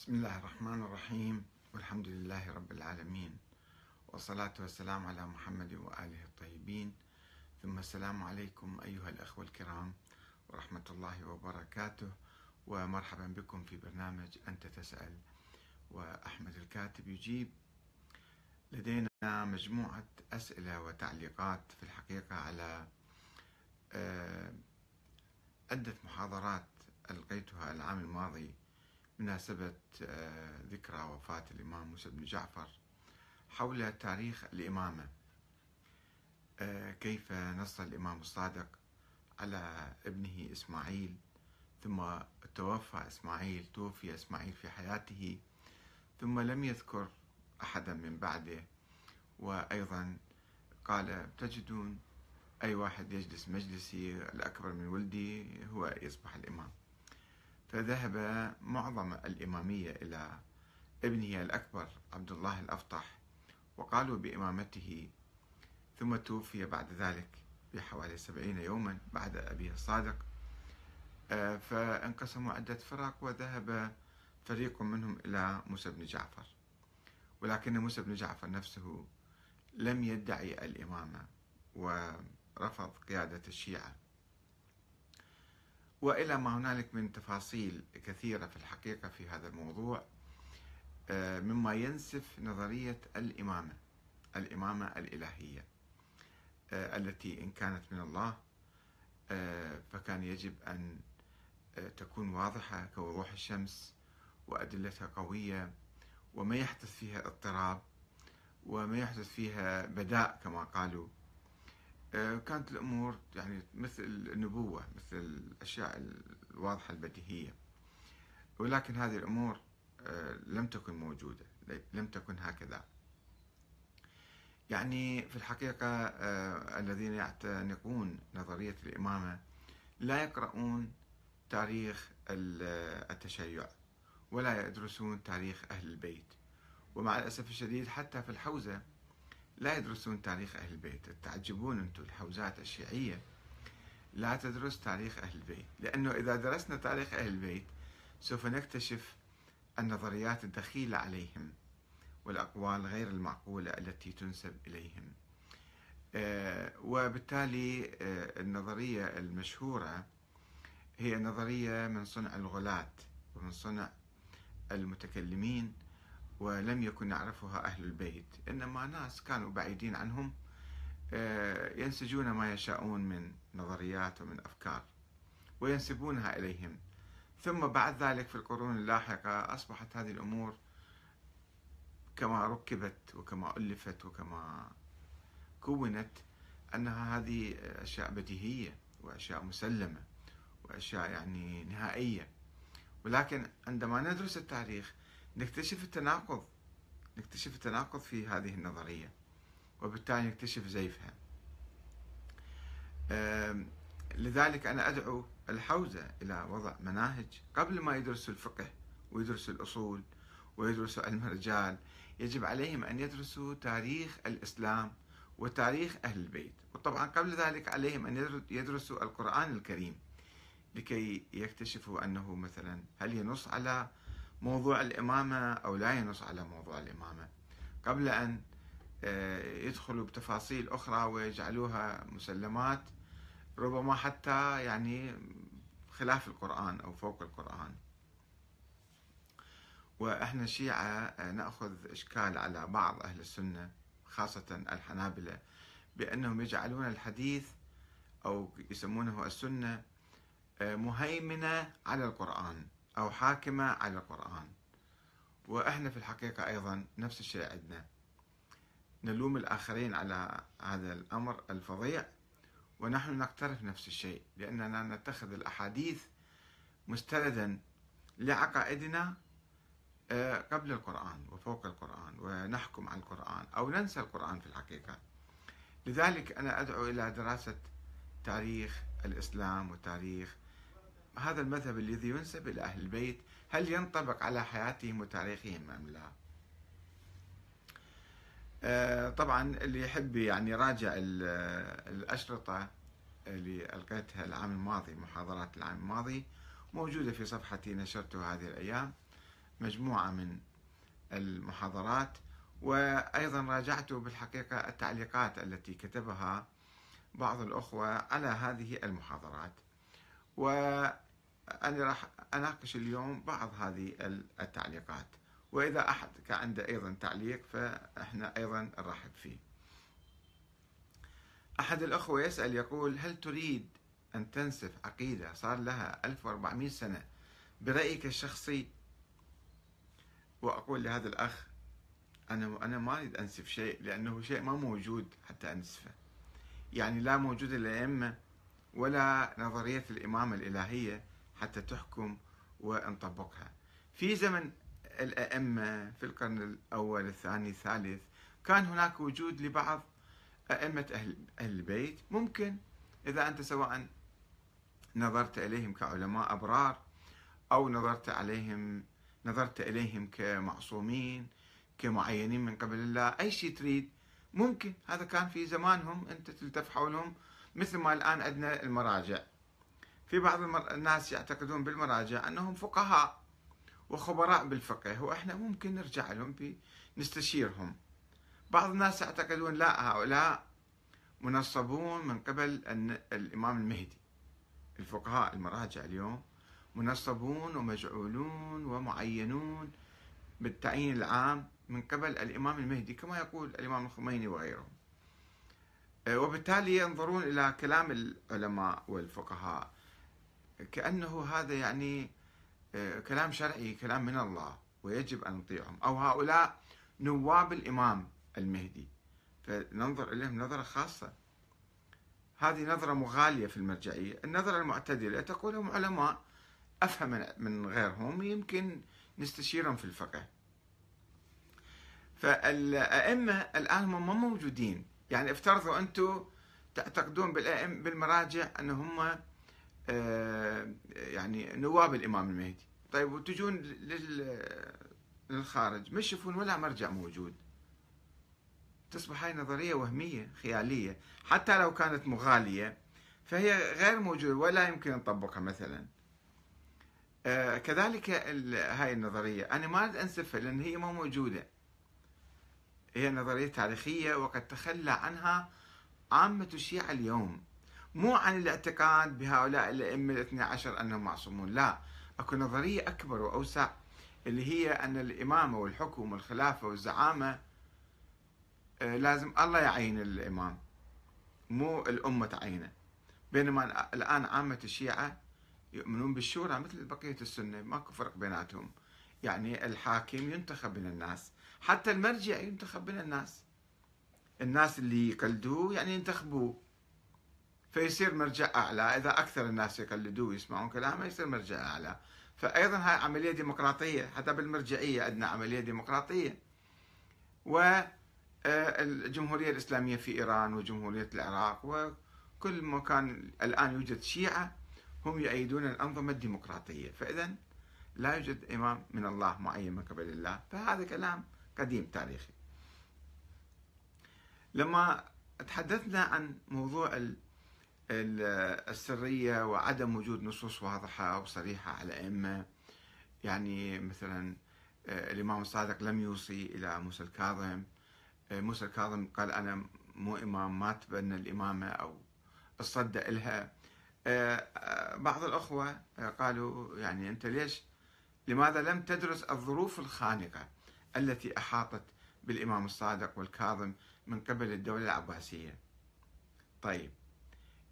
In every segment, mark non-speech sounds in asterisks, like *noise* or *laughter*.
بسم الله الرحمن الرحيم والحمد لله رب العالمين والصلاة والسلام على محمد وآله الطيبين. ثم السلام عليكم أيها الأخوة الكرام ورحمة الله وبركاته ومرحبا بكم في برنامج أنت تسأل. وأحمد الكاتب يجيب لدينا مجموعة أسئلة وتعليقات في الحقيقة على آه، عدة محاضرات ألقيتها العام الماضي مناسبة آه، ذكرى وفاة الإمام موسى بن جعفر حول تاريخ الإمامة. آه، كيف نص الإمام الصادق على ابنه إسماعيل ثم توفى إسماعيل توفي إسماعيل في حياته ثم لم يذكر أحدا من بعده. وأيضا قال تجدون أي واحد يجلس مجلسي الأكبر من ولدي هو يصبح الإمام. فذهب معظم الإمامية إلى ابنه الأكبر عبد الله الأفطح وقالوا بإمامته ثم توفي بعد ذلك بحوالي سبعين يوما بعد أبيه الصادق. آه، فانقسموا عدة فرق وذهب فريق منهم إلى موسى بن جعفر. ولكن موسى بن جعفر نفسه لم يدعي الإمامة ورفض قيادة الشيعة. وإلى ما هنالك من تفاصيل كثيرة في الحقيقة في هذا الموضوع آه، مما ينسف نظرية الإمامة الإمامة الإلهية آه، التي إن كانت من الله آه، فكان يجب أن تكون واضحة كوضوح الشمس وأدلتها قوية وما يحدث فيها اضطراب وما يحدث فيها بداء كما قالوا كانت الأمور يعني مثل النبوة مثل الأشياء الواضحة البديهية. ولكن هذه الأمور آه، لم تكن موجودة لم تكن هكذا. يعني في الحقيقة آه، الذين يعتنقون نظرية الإمامة لا يقرؤون تاريخ التشيع ولا يدرسون تاريخ أهل البيت. ومع الأسف الشديد حتى في الحوزة لا يدرسون تاريخ أهل البيت. تعجبون أنتم الحوزات الشيعية لا تدرس تاريخ أهل البيت. لأنه إذا درسنا تاريخ أهل البيت سوف نكتشف النظريات الدخيلة عليهم والأقوال غير المعقولة التي تنسب إليهم. آه، وبالتالي آه، النظرية المشهورة هي نظرية من صنع الغلاة ومن صنع المتكلمين ولم يكن يعرفها أهل البيت. إنما ناس كانوا بعيدين عنهم آه، ينسجون ما يشاءون من نظريات ومن أفكار وينسبونها إليهم. ثم بعد ذلك في القرون اللاحقة أصبحت هذه الأمور كما ركبت وكما ألفت وكما كونت أنها هذه أشياء بديهية وأشياء مسلمة وأشياء يعني نهائية. ولكن عندما ندرس التاريخ نكتشف التناقض نكتشف التناقض في هذه النظرية وبالتالي نكتشف زيفها. لذلك أنا أدعو الحوزة إلى وضع مناهج قبل ما يدرسوا الفقه ويدرسوا الأصول ويدرسوا علم الرجال يجب عليهم أن يدرسوا تاريخ الإسلام وتاريخ أهل البيت. وطبعا قبل ذلك عليهم أن يدرسوا القرآن الكريم لكي يكتشفوا أنه مثلا هل ينص على موضوع الإمامة أو لا ينص على موضوع الإمامة. قبل أن آه، يدخلوا بتفاصيل أخرى ويجعلوها مسلمات ربما حتى يعني خلاف القرآن أو فوق القرآن. وإحنا الشيعة آه، نأخذ إشكال على بعض أهل السنة خاصة الحنابلة بأنهم يجعلون الحديث أو يسمونه السنة آه، مهيمنة على القرآن. أو حاكمة على القرآن. وإحنا في الحقيقة أيضا نفس الشيء عندنا. نلوم الآخرين على هذا الأمر الفظيع ونحن نقترف نفس الشيء لأننا نتخذ الأحاديث مستندا لعقائدنا آه، قبل القرآن وفوق القرآن ونحكم على القرآن أو ننسى القرآن في الحقيقة. لذلك أنا أدعو إلى دراسة تاريخ الإسلام وتاريخ هذا المذهب الذي ينسب إلى أهل البيت هل ينطبق على حياتهم وتاريخهم أم لا؟ آه، طبعا اللي يحب يعني يراجع الأشرطة اللي ألقيتها العام الماضي محاضرات العام الماضي موجودة في صفحتي نشرتها هذه الأيام مجموعة من المحاضرات وأيضا راجعت بالحقيقة التعليقات التي كتبها بعض الأخوة على هذه المحاضرات. وأنا راح أناقش اليوم بعض هذه التعليقات. وإذا أحد كان عنده أيضا تعليق فإحنا أيضا نرحب فيه. أحد الأخوة يسأل يقول هل تريد أن تنسف عقيدة صار لها 1400 سنة برأيك الشخصي؟ وأقول لهذا الأخ أنا أنا ما أريد أنسف شيء لأنه شيء ما موجود حتى أنسفه. يعني لا موجود الأئمة ولا نظرية الإمامة الإلهية حتى تحكم ونطبقها في زمن الأئمة في القرن الأول الثاني الثالث كان هناك وجود لبعض أئمة أهل, البيت. ممكن إذا أنت سواء نظرت إليهم كعلماء أبرار أو نظرت عليهم نظرت إليهم كمعصومين كمعينين من قبل الله أي شيء تريد ممكن. هذا كان في زمانهم أنت تلتف حولهم مثل ما الآن عندنا المراجع. في بعض الناس يعتقدون بالمراجع أنهم فقهاء وخبراء بالفقه وإحنا ممكن نرجع لهم نستشيرهم بعض الناس يعتقدون لا هؤلاء منصبون من قبل الإمام المهدي. الفقهاء المراجع اليوم منصبون ومجعولون ومعينون بالتعيين العام من قبل الإمام المهدي كما يقول الإمام الخميني وغيره آه، وبالتالي ينظرون إلى كلام العلماء والفقهاء. كأنه هذا يعني آه، كلام شرعي كلام من الله ويجب أن نطيعهم. أو هؤلاء نواب الإمام المهدي. فننظر إليهم نظرة خاصة. هذه نظرة مغالية في المرجعية. النظرة المعتدلة تقول هم علماء أفهم من غيرهم يمكن نستشيرهم في الفقه. فالأئمة الآن هم ما موجودين. يعني افترضوا أنتم تعتقدون بالأئمة بالمراجع أن هم آه، يعني نواب الإمام المهدي. طيب وتجون للخارج ما تشوفون ولا مرجع موجود؟ تصبح هاي نظرية وهمية خيالية. حتى لو كانت مغالية فهي غير موجودة ولا يمكن نطبقها مثلا. آه كذلك هاي النظرية. أنا ما أريد أنسفها لأن هي ما موجودة. هي نظرية تاريخية وقد تخلى عنها عامة الشيعة اليوم. مو عن الاعتقاد بهؤلاء الأئمة الاثنى عشر أنهم معصومون لا. أكو نظرية أكبر وأوسع اللي هي أن الإمامة والحكم والخلافة والزعامة آه، لازم الله يعين الإمام مو الأمة تعينه. بينما الآن عامة الشيعة يؤمنون بالشورى مثل بقية السنة ماكو فرق بيناتهم. يعني الحاكم ينتخب من الناس. حتى المرجع ينتخب من الناس. الناس اللي يقلدوه يعني ينتخبوه. فيصير مرجع أعلى. إذا أكثر الناس يقلدوه ويسمعون كلامه يصير مرجع أعلى. فأيضا هاي عملية ديمقراطية حتى بالمرجعية عندنا عملية ديمقراطية. و آه، الإسلامية في إيران وجمهورية العراق وكل مكان الآن يوجد شيعة هم يؤيدون الأنظمة الديمقراطية. فإذا لا يوجد إمام من الله معين من قبل الله. فهذا كلام قديم تاريخي. لما تحدثنا عن موضوع السرية وعدم وجود نصوص واضحة وصريحة على أئمة يعني مثلا آه، الإمام الصادق لم يوصي إلى موسى الكاظم. آه، موسى الكاظم قال أنا مو إمام ما تبنى الإمامة أو الصدى إلها. آه، بعض الأخوة قالوا يعني أنت ليش لماذا لم تدرس الظروف الخانقة؟ التي أحاطت بالإمام الصادق والكاظم من قبل الدولة العباسية. طيب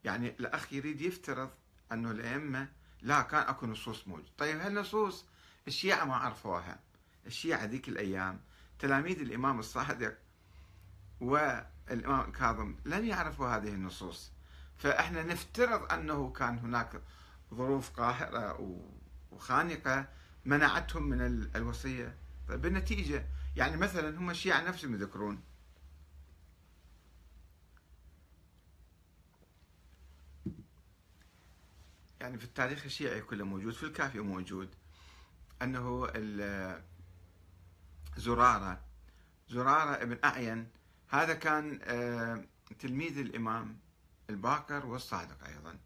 يعني الأخ يريد يفترض أنه الأئمة لا كان أكو نصوص موجود طيب هالنصوص الشيعة ما عرفوها. الشيعة ذيك الأيام تلاميذ الإمام الصادق والإمام الكاظم لم يعرفوا هذه النصوص. فإحنا نفترض أنه كان هناك ظروف قاهرة وخانقة منعتهم من الوصية. طيب بالنتيجة يعني مثلا هم الشيعة نفسهم يذكرون. يعني في التاريخ الشيعي كله موجود في الكافي موجود. أنه زرارة زرارة ابن أعين هذا كان آه، تلميذ الإمام الباقر والصادق أيضا.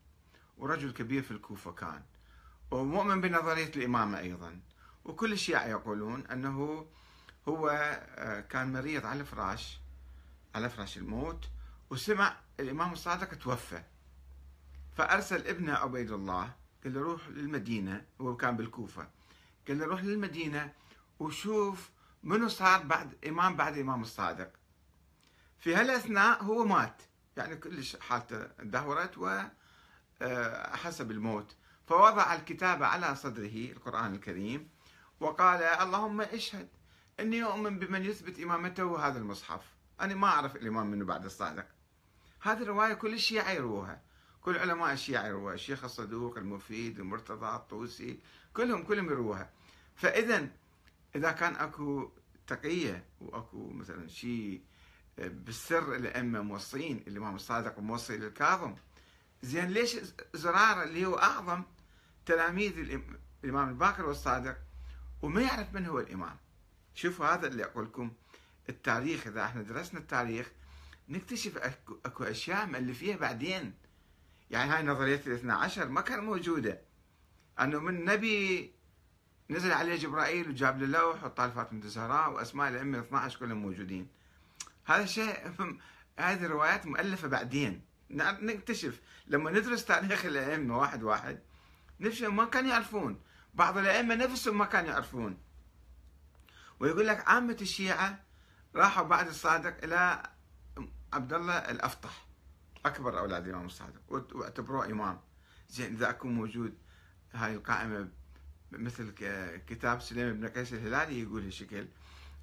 ورجل كبير في الكوفة كان. ومؤمن بنظرية الإمامة أيضا. وكل الشيعة يقولون أنه هو آه، كان مريض على الفراش على فراش الموت وسمع الإمام الصادق توفى. فأرسل ابنه عبيد الله قال له روح للمدينة هو كان بالكوفة قال له روح للمدينة وشوف منو صار بعد إمام بعد الإمام الصادق. في هالأثناء هو مات يعني كلش حالته دهورت وحس آه، بالموت فوضع الكتاب على صدره القرآن الكريم وقال اللهم اشهد اني اؤمن بمن يثبت إمامته هذا المصحف. أنا ما أعرف الإمام منه بعد الصادق. هذه الرواية كل الشيعة يروها. كل علماء الشيعة يروها. الشيخ الصدوق المفيد المرتضى الطوسي كلهم كلهم يروها. فإذا إذا كان أكو تقية وأكو مثلا شيء بالسر الأئمة موصين الإمام الصادق موصي للكاظم زين ليش زرارة اللي هو أعظم تلاميذ الإمام الباقر والصادق؟ وما يعرف من هو الإمام. شوفوا هذا اللي أقول لكم التاريخ إذا إحنا درسنا التاريخ نكتشف اكو, أكو أشياء مألفيها بعدين. يعني هاي نظرية الاثنى عشر ما كانت موجودة. أنه من نبي نزل عليه جبرائيل وجاب له لوح وطال فاطمة الزهراء وأسماء الأئمة 12 كلهم موجودين. هذا شيء *laughs* هذه روايات مؤلفة بعدين. نكتشف لما ندرس تاريخ الأئمة واحد واحد نفسهم ما كانوا يعرفون. بعض الأئمة نفسهم ما كانوا يعرفون. ويقول لك عامة الشيعة راحوا بعد الصادق إلى عبد الله الافطح أكبر أولاد الإمام الصادق واعتبروه إمام. زين إذا اكو موجود هاي القائمة مثل كتاب سليم بن قيس الهلالي يقول هالشكل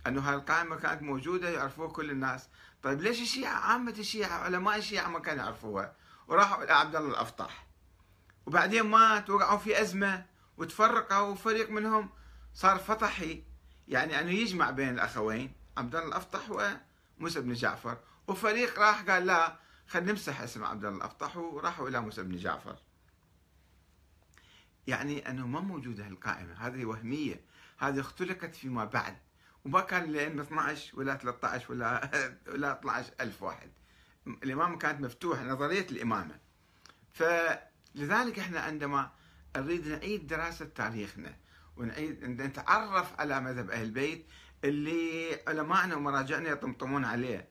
أنه هاي القائمة كانت موجودة يعرفوها كل الناس. طيب ليش الشيعة عامة الشيعة علماء الشيعة ما كانوا يعرفوها؟ وراحوا إلى عبد الله الافطح وبعدين مات وقعوا في أزمة. وتفرقوا وفريق منهم صار فطحي يعني أنه يجمع بين الأخوين. عبد الله الافطح وموسى بن جعفر. وفريق راح قال لا خلينا نمسح اسم عبد الله الافطح وراحوا إلى موسى بن جعفر. يعني أنه ما موجودة القائمه هذه وهمية. هذه اختلقت فيما بعد. وما كان الائمه 12 ولا 13 ولا *laughs* ولا 12 ألف واحد. الإمامة كانت مفتوحة نظرية الإمامة. فلذلك إحنا عندما نريد نعيد دراسة تاريخنا ونعيد نتعرف على مذهب أهل البيت اللي علمائنا ومراجعنا يطمطمون عليه.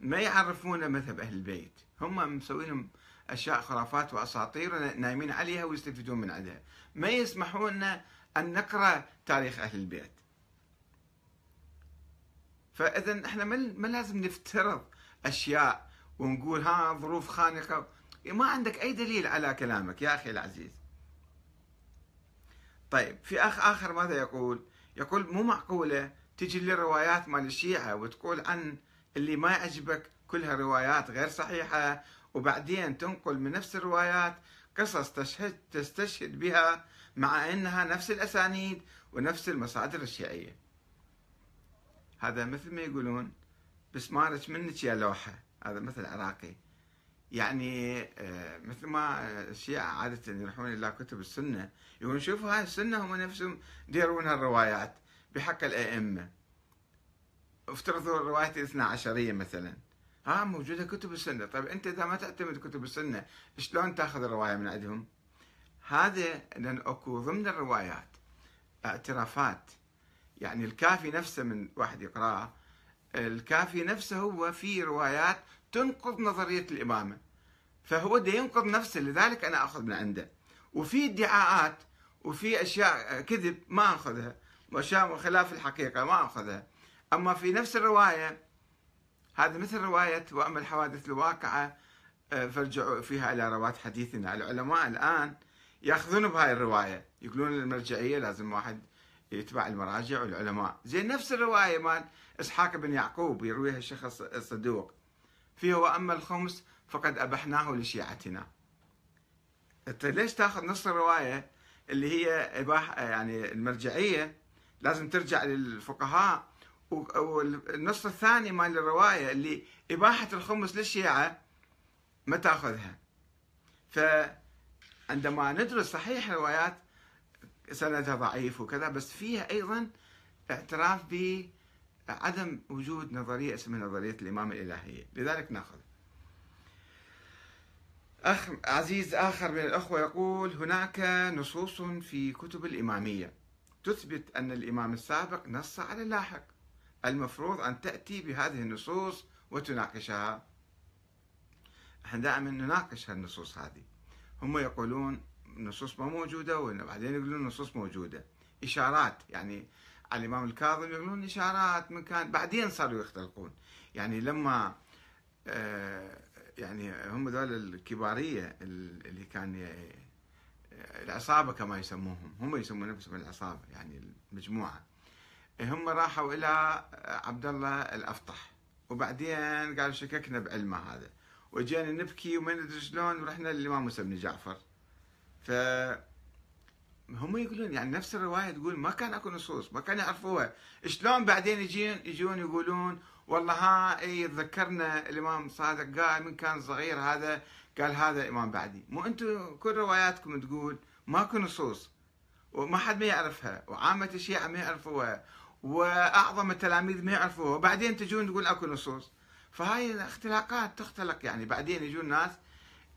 ما يعرفون مذهب أهل البيت. هم مسوين أشياء خرافات وأساطير نايمين عليها ويستفيدون من عندها ما يسمحون لنا أن نقرأ تاريخ أهل البيت. فاذا إحنا ما لازم نفترض أشياء ونقول ها ظروف خانقة ما عندك أي دليل على كلامك يا أخي العزيز طيب في أخ آخر ماذا يقول يقول مو معقولة تجي لي روايات مال الشيعة وتقول عن اللي ما يعجبك كلها روايات غير صحيحة وبعدين تنقل من نفس الروايات قصص تشهد تستشهد بها مع إنها نفس الأسانيد ونفس المصادر الشيعية. هذا مثل ما يقولون بسمارك منك يا لوحة، هذا مثل عراقي. يعني آه، مثل ما الشيعة عادة يروحون إلى كتب السنة يقولون شوفوا هاي السنة هم نفسهم يديرون الروايات بحق الأئمة. افترضوا الرواية الاثنى عشرية مثلا. ها موجودة كتب السنة. طيب أنت إذا ما تعتمد كتب السنة شلون تأخذ الرواية من عندهم؟ هذا لأن أكو ضمن الروايات اعترافات. يعني الكافي نفسه من واحد يقراه الكافي نفسه هو في روايات تنقض نظرية الإمامة. فهو ده ينقض نفسه لذلك أنا أخذ من عنده. وفي ادعاءات وفي أشياء كذب ما أخذها. وأشياء خلاف الحقيقة ما أخذها. أما في نفس الرواية هذا مثل رواية وأما الحوادث الواقعة آه، فارجعوا فيها إلى رواة حديثنا. العلماء الآن يأخذون بهاي الرواية. يقولون المرجعية لازم واحد يتبع المراجع والعلماء. زين نفس الرواية مال إسحاق بن يعقوب يرويها الشيخ الصدوق. فيه وأما الخمس فقد أبحناه لشيعتنا. أنت ليش تاخذ نص الرواية اللي هي إباحة يعني المرجعية؟ لازم ترجع للفقهاء. والنص الثاني مال الرواية اللي إباحة الخمس للشيعة ما تأخذها. فعندما ندرس صحيح الروايات سندها ضعيف وكذا بس فيها أيضا اعتراف بعدم وجود نظرية اسمها نظرية الإمامة الإلهية. لذلك نأخذ. أخ عزيز آخر من الأخوة يقول هناك نصوص في كتب الإمامية تثبت أن الإمام السابق نص على اللاحق المفروض أن تأتي بهذه النصوص وتناقشها. إحنا دائما نناقش هالنصوص هذه. هم يقولون النصوص ما موجودة وبعدين يقولون النصوص موجودة. إشارات يعني على الإمام الكاظم يقولون إشارات من كان بعدين صاروا يختلقون. يعني لما آه، يعني هم ذول الكبارية اللي كان العصابة كما يسموهم. هم يسمون نفسهم العصابة يعني المجموعة. هم راحوا إلى عبد الله الأفطح. وبعدين قالوا شككنا بعلمه هذا. وجينا نبكي وما ندري شلون ورحنا للإمام موسى بن جعفر. ف هم يقولون يعني نفس الرواية تقول ما كان أكو نصوص ما كانوا يعرفوها. شلون بعدين يجين يجون يقولون والله ها إي تذكرنا الإمام صادق قال من كان صغير هذا قال هذا إمام بعدي. مو أنتم كل رواياتكم تقول ماكو نصوص وما حد ما يعرفها وعامة الشيعة ما يعرفوها وأعظم التلاميذ ما يعرفوها وبعدين تجون تقول أكو نصوص. فهاي الاختلاقات تختلق يعني بعدين يجون ناس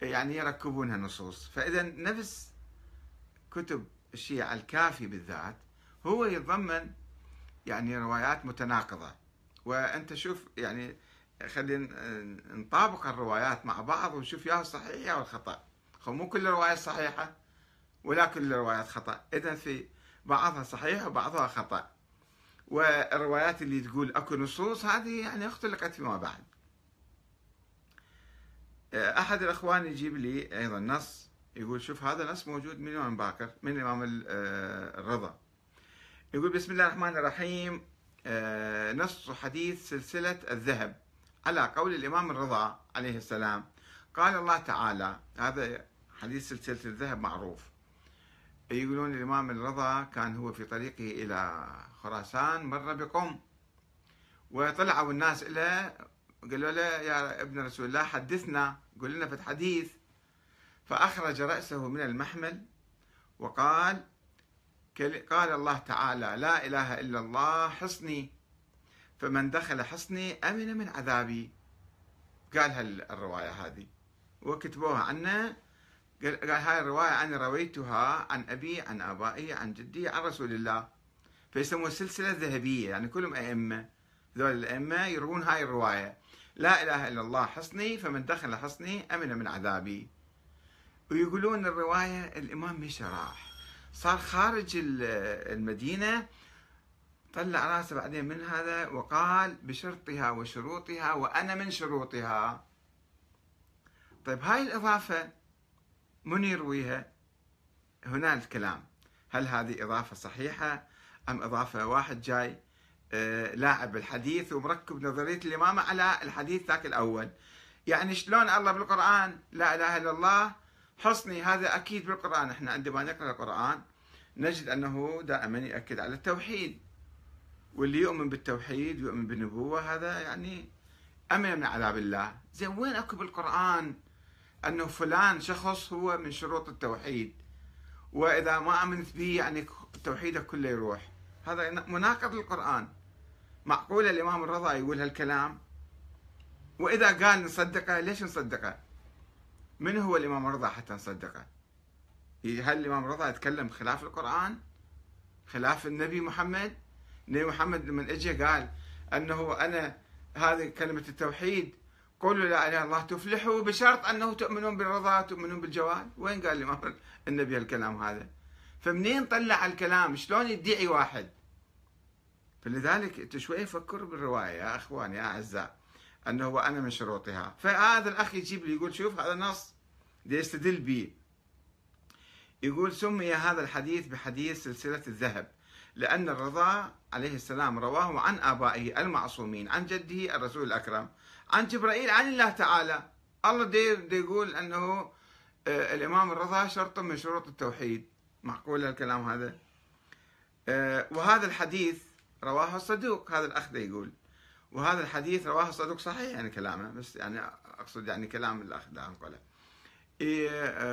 يعني يركبونها نصوص. فإذا نفس كتب الشيعة الكافي بالذات هو يتضمن يعني روايات متناقضة. وأنت شوف يعني خلينا نطابق الروايات مع بعض ونشوف ياها الصحيحة والخطأ مو كل الروايات صحيحة ولا كل الروايات خطأ. إذا في بعضها صحيح وبعضها خطأ. والروايات اللي تقول أكو نصوص هذه يعني اختلقت فيما بعد. أحد الأخوان يجيب لي أيضا نص يقول شوف هذا نص موجود من الإمام باكر من الإمام آه، الرضا. يقول بسم الله الرحمن الرحيم آه، نص حديث سلسلة الذهب على قول الإمام الرضا عليه السلام. قال الله تعالى هذا حديث سلسلة الذهب معروف. يقولون الإمام الرضا كان هو في طريقه إلى خراسان مر بقم وطلعوا الناس إلى قالوا له يا ابن رسول الله حدثنا قل لنا في حديث فأخرج رأسه من المحمل وقال قال الله تعالى لا إله إلا الله حصني. فمن دخل حصني أمن من عذابي. قال هالرواية هذه. وكتبوها عنا قال هاي الرواية أنا رويتها عن أبي عن آبائي عن جدي عن رسول الله. فيسموها سلسلة ذهبية يعني كلهم أئمة. ذول الأئمة يروون هاي الرواية. لا إله إلا الله حصني. فمن دخل حصني أمن من عذابي. ويقولون الرواية الإمام مش راح. صار خارج المدينة طلع راسه بعدين من هذا وقال بشرطها وشروطها وأنا من شروطها. طيب هاي الإضافة من يرويها؟ هنا الكلام. هل هذه إضافة صحيحة أم إضافة واحد جاي؟ آه، لاعب الحديث ومركب نظرية الإمامة على الحديث ذاك الأول. يعني شلون الله بالقرآن لا إله إلا الله حصني هذا أكيد بالقرآن. إحنا عندما نقرأ القرآن نجد أنه دائما يأكد على التوحيد. واللي يؤمن بالتوحيد ويؤمن بالنبوة هذا يعني أمن من عذاب الله. زين وين أكو بالقرآن أنه فلان شخص هو من شروط التوحيد؟ وإذا ما آمنت به يعني توحيدك كله يروح. هذا مناقض للقرآن. معقولة الإمام الرضا يقول هالكلام؟ وإذا قال نصدقه ليش نصدقه؟ من هو الإمام الرضا حتى نصدقه؟ هل الإمام الرضا يتكلم خلاف القرآن؟ خلاف النبي محمد؟ النبي محمد لما اجى قال أنه أنا هذه كلمة التوحيد قولوا لا إله إلا الله تفلحوا بشرط أنه تؤمنون بالرضا تؤمنون بالجواد وين قال الإمام النبي هالكلام هذا. فمنين طلع الكلام؟ شلون يدعي واحد؟ فلذلك أنتم شوي فكروا بالرواية يا إخوان يا أعزاء أنه وأنا من شروطها فهذا الأخ يجيب لي يقول شوف هذا نص يستدل به يقول سمي هذا الحديث بحديث سلسلة الذهب لأن الرضا عليه السلام رواه عن آبائه المعصومين عن جده الرسول الأكرم عن جبرائيل عن الله تعالى. الله دي, دي يقول أنه آه، الإمام الرضا شرط من شروط التوحيد. معقول الكلام هذا؟ آه، وهذا الحديث رواه الصدوق هذا الأخ ده يقول. وهذا الحديث رواه الصدوق صحيح يعني كلامه بس يعني أقصد يعني كلام الأخ ده أنقله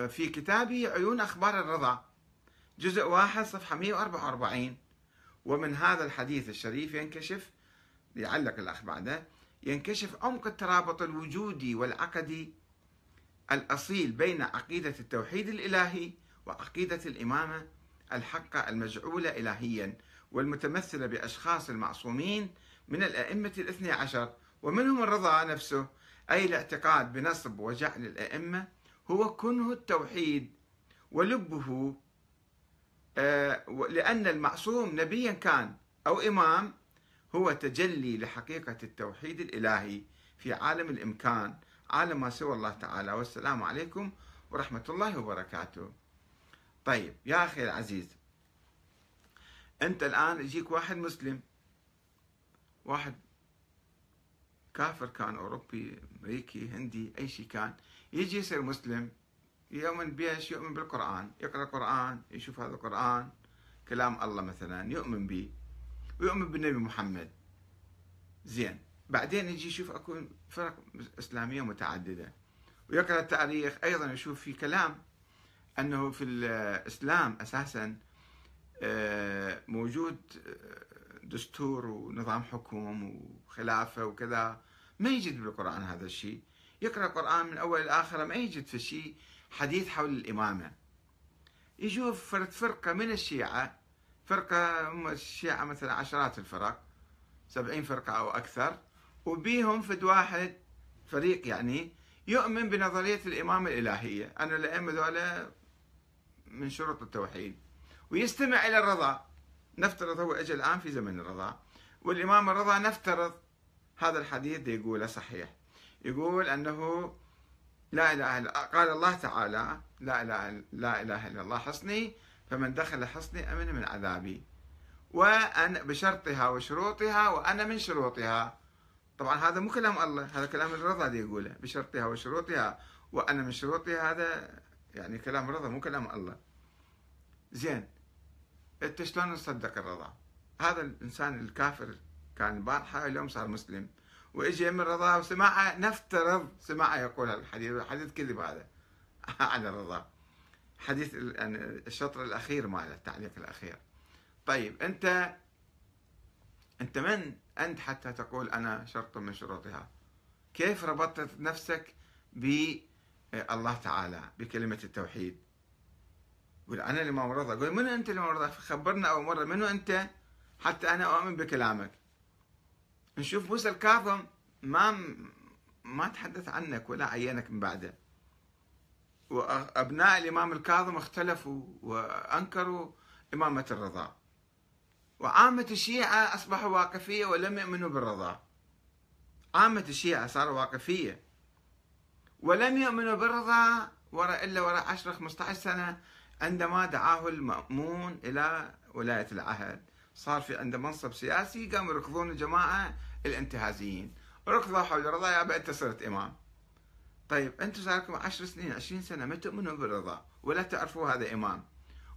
في كتابه عيون أخبار الرضا جزء واحد صفحة 144 ومن هذا الحديث الشريف ينكشف يعلق الأخ بعده ينكشف عمق الترابط الوجودي والعقدي الأصيل بين عقيدة التوحيد الإلهي وعقيدة الإمامة الحقة المجعولة إلهيا والمتمثلة بأشخاص المعصومين من الأئمة الاثني عشر ومنهم الرضا نفسه أي الاعتقاد بنصب وجعل الأئمة هو كنه التوحيد ولبه آه، لأن المعصوم نبيا كان أو إمام هو تجلي لحقيقة التوحيد الإلهي في عالم الإمكان عالم ما سوى الله تعالى. والسلام عليكم ورحمة الله وبركاته. طيب يا أخي العزيز أنت الآن يجيك واحد مسلم واحد كافر كان أوروبي أمريكي هندي أي شيء كان يجي يصير مسلم يؤمن بيش يؤمن بالقرآن يقرأ القرآن يشوف هذا القرآن كلام الله مثلا يؤمن به ويؤمن بالنبي محمد. زين. بعدين يجي يشوف أكو فرق إسلامية متعددة. ويقرأ التاريخ أيضا يشوف في كلام أنه في الإسلام أساسا آه، موجود آه، دستور ونظام حكم وخلافة وكذا. ما يجد بالقرآن هذا الشيء. يقرأ القرآن من أول لاخره ما يجد في شيء حديث حول الإمامة. يشوف فرقة من الشيعة فرقة هم الشيعة مثلا عشرات الفرق سبعين فرقة أو أكثر وبيهم فد واحد فريق يعني يؤمن بنظرية الإمامة الإلهية. أن الأئمة ذولا من شروط التوحيد. ويستمع إلى الرضا. نفترض هو أجل الآن في زمن الرضا والإمام الرضا نفترض هذا الحديث يقوله صحيح. يقول أنه لا إله إلا قال الله تعالى لا إله لا إله إلا الله حصني فمن دخل حصني أمن من عذابي. وأن بشرطها وشروطها وأنا من شروطها. طبعا هذا مو كلام الله هذا كلام الرضا دي يقوله. بشرطها وشروطها وأنا من شروطها هذا يعني كلام الرضا مو كلام الله. زين أنت شلون تصدق الرضا؟ هذا الإنسان الكافر كان البارحه اليوم صار مسلم. وإجي من الرضا وسمعه نفترض سمعه يقول الحديث الحديث كذب هذا. *laughs* عن الرضا حديث يعني الشطر الأخير ماله التعليق الأخير. طيب أنت أنت من أنت حتى تقول أنا شرط من شروطها؟ كيف ربطت نفسك بالله تعالى بكلمة التوحيد؟ يقول أنا الإمام رضا يقول من أنت الإمام رضا خبرنا أول مرة منو أنت؟ حتى أنا أؤمن بكلامك. نشوف موسى الكاظم ما ما تحدث عنك ولا عينك من بعده. وأبناء الإمام الكاظم اختلفوا وأنكروا إمامة الرضا. وعامة الشيعة أصبحوا واقفية ولم يؤمنوا بالرضا. عامة الشيعة صاروا واقفية. ولم يؤمنوا بالرضا وراء إلا وراء 10 15 سنة عندما دعاه المأمون إلى ولاية العهد. صار في عنده منصب سياسي قاموا يركضون الجماعة الانتهازيين. ركضوا حول الرضا يا أنت صرت إمام. طيب أنتم صار لكم 10 سنين 20 سنة ما تؤمنوا بالرضا ولا تعرفوا هذا إمام.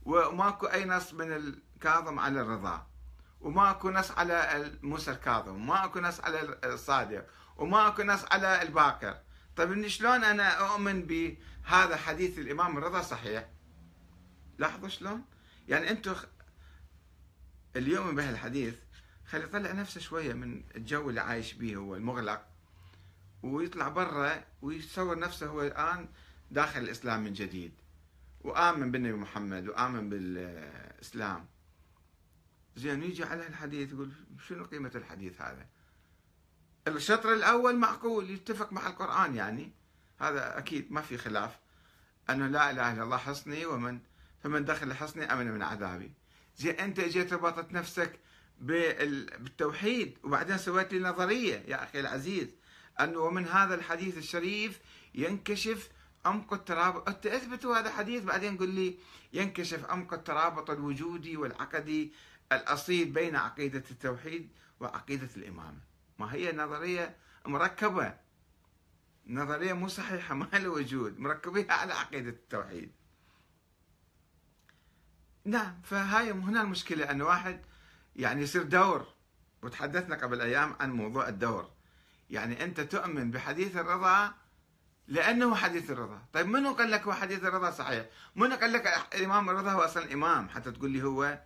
وماكو أي نص من الكاظم على الرضا وما اكو نص على موسى الكاظم وما اكو نص على الصادق وما اكو نص على الباقر. طيب شلون أنا أؤمن بهذا حديث الإمام؟ الرضا صحيح. لاحظوا شلون؟ يعني أنتم اليوم بهالحديث خلي يطلع نفسه شوية من الجو اللي عايش به هو المغلق ويطلع برا ويتصور نفسه هو الآن داخل الإسلام من جديد. وآمن بالنبي محمد وآمن بالإسلام. زين يجي على الحديث يقول شنو قيمة الحديث هذا؟ الشطر الأول معقول يتفق مع القرآن يعني. هذا أكيد ما في خلاف. أنه لا إله إلا الله حصني ومن فمن دخل حصني أمن من عذابي. زين أنت جيت ربطت نفسك بالتوحيد وبعدين سويت لي نظرية يا أخي العزيز أنه ومن هذا الحديث الشريف ينكشف عمق الترابط أنت أثبتوا هذا الحديث بعدين قل لي ينكشف عمق الترابط الوجودي والعقدي الأصيل بين عقيدة التوحيد وعقيدة الإمامة. ما هي نظرية مركبة؟ نظرية مو صحيحة *laughs* ما لها وجود مركبيها على عقيدة التوحيد. نعم فهاي هنا المشكلة أن واحد يعني يصير دور. وتحدثنا قبل أيام عن موضوع الدور. يعني أنت تؤمن بحديث الرضا لأنه حديث الرضا. طيب منو قال لك هو حديث الرضا صحيح؟ منو قال لك الإمام الرضا هو أصلا إمام؟ حتى تقول لي هو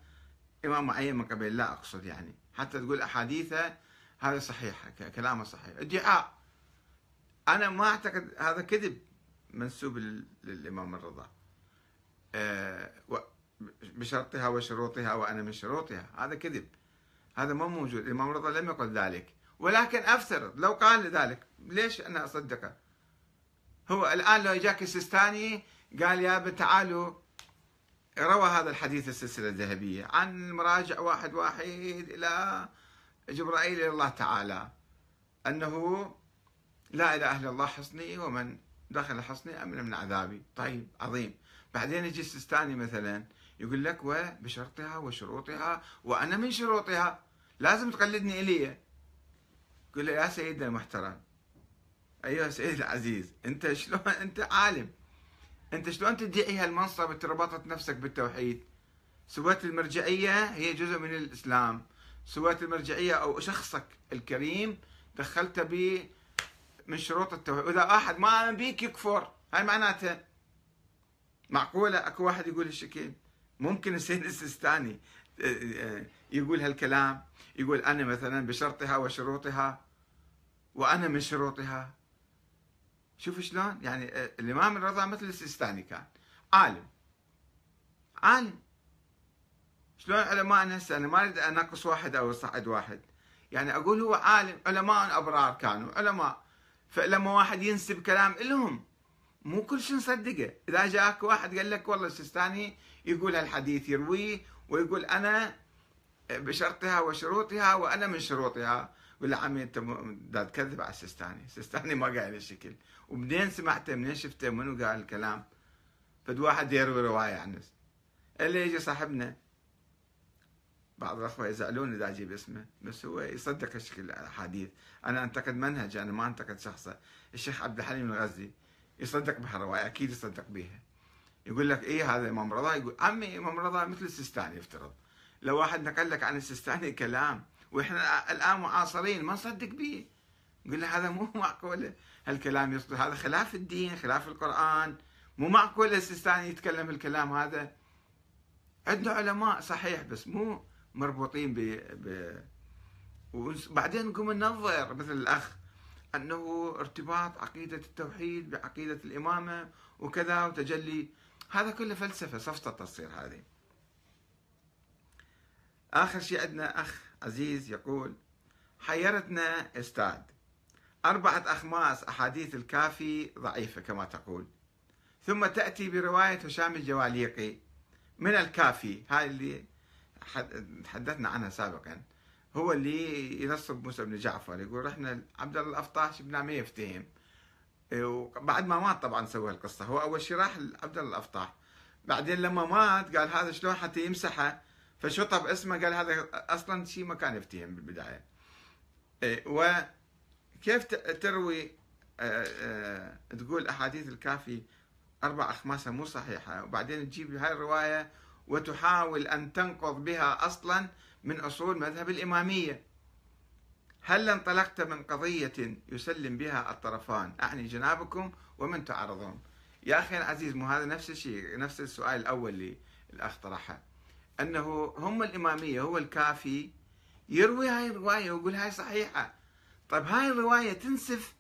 إمام معين من قبل لا أقصد يعني. حتى تقول أحاديثه هذا صحيح كلامه صحيح. إدعاء. أنا ما أعتقد هذا كذب منسوب للإمام الرضا. أه بشرطها وشروطها وأنا من شروطها. هذا كذب. هذا ما موجود. الإمام رضا لم يقل ذلك. ولكن أفترض لو قال ذلك ليش أنا أصدقه؟ هو الآن لو جاك السيستاني قال يا تعالوا. روى هذا الحديث السلسلة الذهبية عن المراجع واحد واحد إلى جبرائيل إلى الله تعالى. أنه لا إله إلا الله حصني ومن دخل حصني أمن من عذابي. طيب عظيم. بعدين يجي السيستاني مثلا يقول لك وبشرطها وشروطها وأنا من شروطها. لازم تقلدني إلي. يقول له يا سيدنا المحترم. أيها سيدي العزيز. أنت شلون؟ أنت عالم. أنت شلون تدعي هالمنصب أنت ربطت نفسك بالتوحيد؟ سويت المرجعية هي جزء من الإسلام. سويت المرجعية أو شخصك الكريم دخلته ب من شروط التوحيد. وإذا واحد ما آمن بيك يكفر هاي معناتها معقولة؟ أكو واحد يقول هالشكل ممكن السيد السيستاني آه، آه، يقول هالكلام. يقول أنا مثلا بشرطها وشروطها وأنا من شروطها. شوف شلون؟ يعني آه، الإمام الرضا مثل السيستاني كان. عالم. عالم. شلون علماء هسه أنا ما أريد أنقص واحد أو أصعد واحد. يعني أقول هو عالم. علماء أبرار كانوا. علماء. فلما واحد ينسب كلام لهم مو كل شيء نصدقه. إذا جاك واحد قال لك والله السيستاني يقول هالحديث يرويه ويقول أنا بشرطها وشروطها وأنا من شروطها. ولا عمي أنت تكذب على السيستاني السيستاني ما قال الشكل. ومنين سمعته؟ منين شفته؟ منو قال الكلام؟ فد واحد يروي رواية عن اللي يجي صاحبنا بعض الأخوة يزعلون إذا أجيب اسمه بس هو يصدق هالشكل الأحاديث. أنا انتقد منهج أنا ما انتقد شخصه. الشيخ عبد الحليم الغزي يصدق بهالروايه أكيد يصدق بها. يقول لك إيه هذا إمام رضا؟ يقول عمي إمام رضا مثل السيستاني يفترض. لو واحد نقل لك عن السيستاني كلام وإحنا الآن معاصرين ما نصدق به. يقول له هذا مو *laughs* معقول. هالكلام يصدق هذا خلاف الدين خلاف القرآن. مو معقول السيستاني يتكلم الكلام هذا. عندنا علماء صحيح بس مو مربوطين ب, ب... وبعدين نقوم ننظر مثل الأخ أنه ارتباط عقيدة التوحيد بعقيدة الإمامة وكذا وتجلي. هذا كله فلسفة سفسطه تصير هذه. آخر شيء عندنا أخ عزيز يقول حيرتنا أستاذ أربعة أخماس أحاديث الكافي ضعيفة كما تقول. ثم تأتي برواية هشام الجواليقي من الكافي؟ هاي اللي تحدثنا عنها سابقا. هو اللي ينصب موسى بن جعفر يقول رحنا عبد الله الافطاح شفناه ما يفتهم. وبعد ما مات طبعا سوى القصة. هو أول شيء راح لعبد الله الافطاح بعدين لما مات قال هذا شلون حتى يمسحه؟ فشطب اسمه قال هذا أصلا شيء ما كان يفتهم بالبداية. إيه، وكيف تروي آه، آه، تقول أحاديث الكافي أربع اخماسها مو صحيحة؟ وبعدين تجيب هاي الرواية وتحاول أن تنقض بها أصلا من أصول مذهب الإمامية. هل انطلقت من قضية يسلم بها الطرفان؟ أعني جنابكم ومن تعرضون. يا أخي العزيز مو هذا نفس الشيء نفس السؤال الأول اللي الأخ طرحه. أنه هم الإمامية هو الكافي يروي هاي الرواية ويقول هاي صحيحة. طيب هاي الرواية تنسف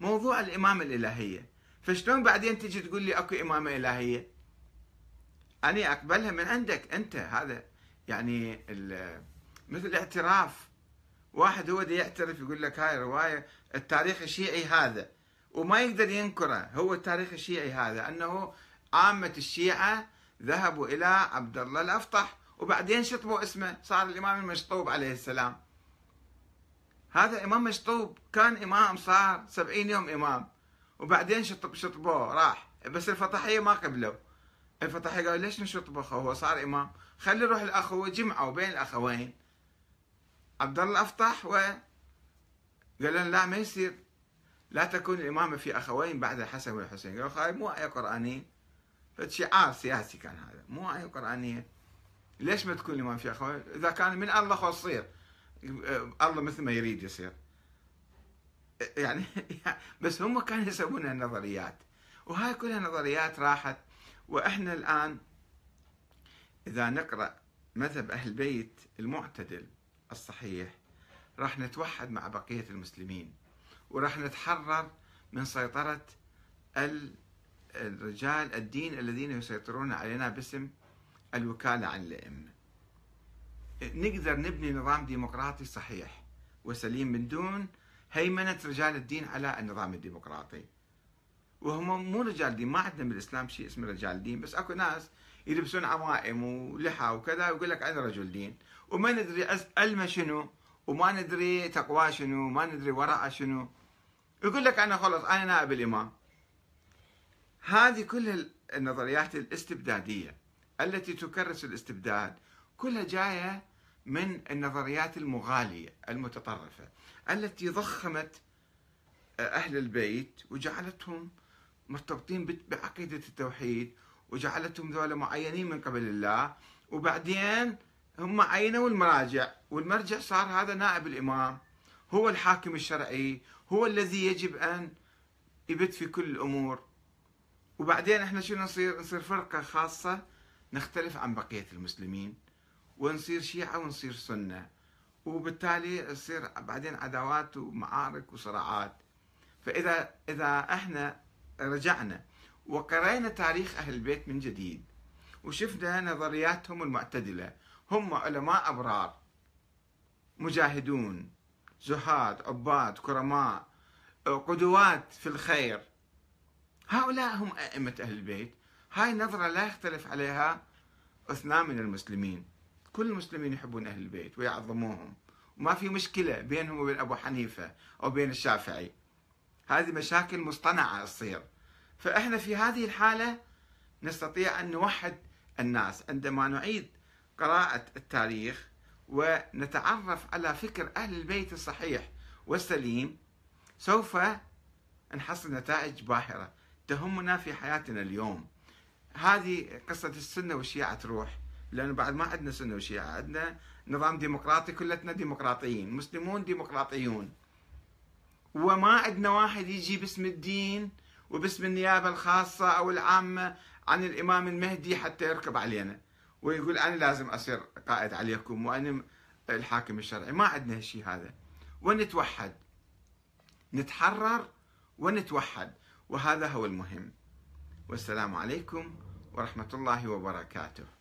موضوع الإمامة الإلهية. فشلون بعدين تجي تقول لي أكو إمامة إلهية؟ أنا أقبلها من عندك أنت. هذا يعني مثل اعتراف واحد هو يعترف يقول لك هاي رواية التاريخ الشيعي هذا. وما يقدر ينكره هو التاريخ الشيعي هذا أنه عامة الشيعة ذهبوا إلى عبد الله الأفطح وبعدين شطبوا اسمه. صار الإمام المشطوب عليه السلام. هذا إمام مشطوب. كان إمام صار سبعين يوم إمام. وبعدين شطب شطبوه راح. بس الفطحية ما قبلوا الفطحي قال ليش نشط بخه هو صار إمام. خلي يروح الاخوه جمعوا بين الأخوين. عبد الله افطح و قال لهم لا ما يصير. لا تكون الإمامة في أخوين بعد الحسن والحسين. قالوا خاي مو آية قرآنية. فشعار سياسي كان هذا. مو آية قرآنية. ليش ما تكون الامام في أخوين؟ إذا كان من الله خو تصير الله مثل ما يريد يصير. يعني *laughs* بس هم كانوا يسوون النظريات. وهاي كلها نظريات راحت. وإحنا الآن إذا نقرأ مذهب أهل البيت المعتدل الصحيح راح نتوحد مع بقية المسلمين وراح نتحرر من سيطرة الرجال الدين الذين يسيطرون علينا باسم الوكالة عن الأئمة. نقدر نبني نظام ديمقراطي صحيح وسليم من دون هيمنة رجال الدين على النظام الديمقراطي. وهم مو رجال دين ما عندنا بالإسلام شيء اسمه رجال دين بس أكو ناس يلبسون عمائم ولحى وكذا ويقول لك أنا رجل دين. وما ندري ألمه شنو وما ندري تقوى شنو وما ندري وراء شنو. يقول لك أنا خلص أنا نائب الإمام. هذه كل النظريات الاستبدادية التي تكرس الاستبداد كلها جاية من النظريات المغالية المتطرفة التي ضخمت أهل البيت وجعلتهم مرتبطين بعقيدة التوحيد وجعلتهم ذولا معينين من قبل الله وبعدين هم عينوا المراجع والمرجع صار هذا نائب الإمام. هو الحاكم الشرعي هو الذي يجب أن يبت في كل الأمور. وبعدين إحنا شو نصير؟ نصير فرقة خاصة نختلف عن بقية المسلمين ونصير شيعة ونصير سنة. وبالتالي يصير بعدين عداوات ومعارك وصراعات. فإذا إذا إحنا رجعنا. وقرينا تاريخ أهل البيت من جديد وشفنا نظرياتهم المعتدلة. هم علماء أبرار مجاهدون زهاد عباد كرماء قدوات في الخير. هؤلاء هم أئمة أهل البيت. هاي نظرة لا يختلف عليها اثنان من المسلمين. كل المسلمين يحبون أهل البيت ويعظموهم. وما في مشكلة بينهم وبين أبو حنيفة أو بين الشافعي. هذه مشاكل مصطنعة تصير. فإحنا في هذه الحالة نستطيع أن نوحد الناس عندما نعيد قراءة التاريخ ونتعرف على فكر أهل البيت الصحيح والسليم سوف نحصل نتائج باهرة تهمنا في حياتنا اليوم. هذه قصة السنة والشيعة تروح لأنه بعد ما عندنا سنة وشيعة عندنا نظام ديمقراطي كلتنا ديمقراطيين مسلمون ديمقراطيون. وما عندنا واحد يجي باسم الدين وباسم النيابة الخاصة أو العامة عن الإمام المهدي حتى يركب علينا. ويقول أنا لازم أصير قائد عليكم وأنا الحاكم الشرعي. ما عندنا هالشيء هذا. ونتوحد. نتحرر ونتوحد. وهذا هو المهم. والسلام عليكم ورحمة الله وبركاته.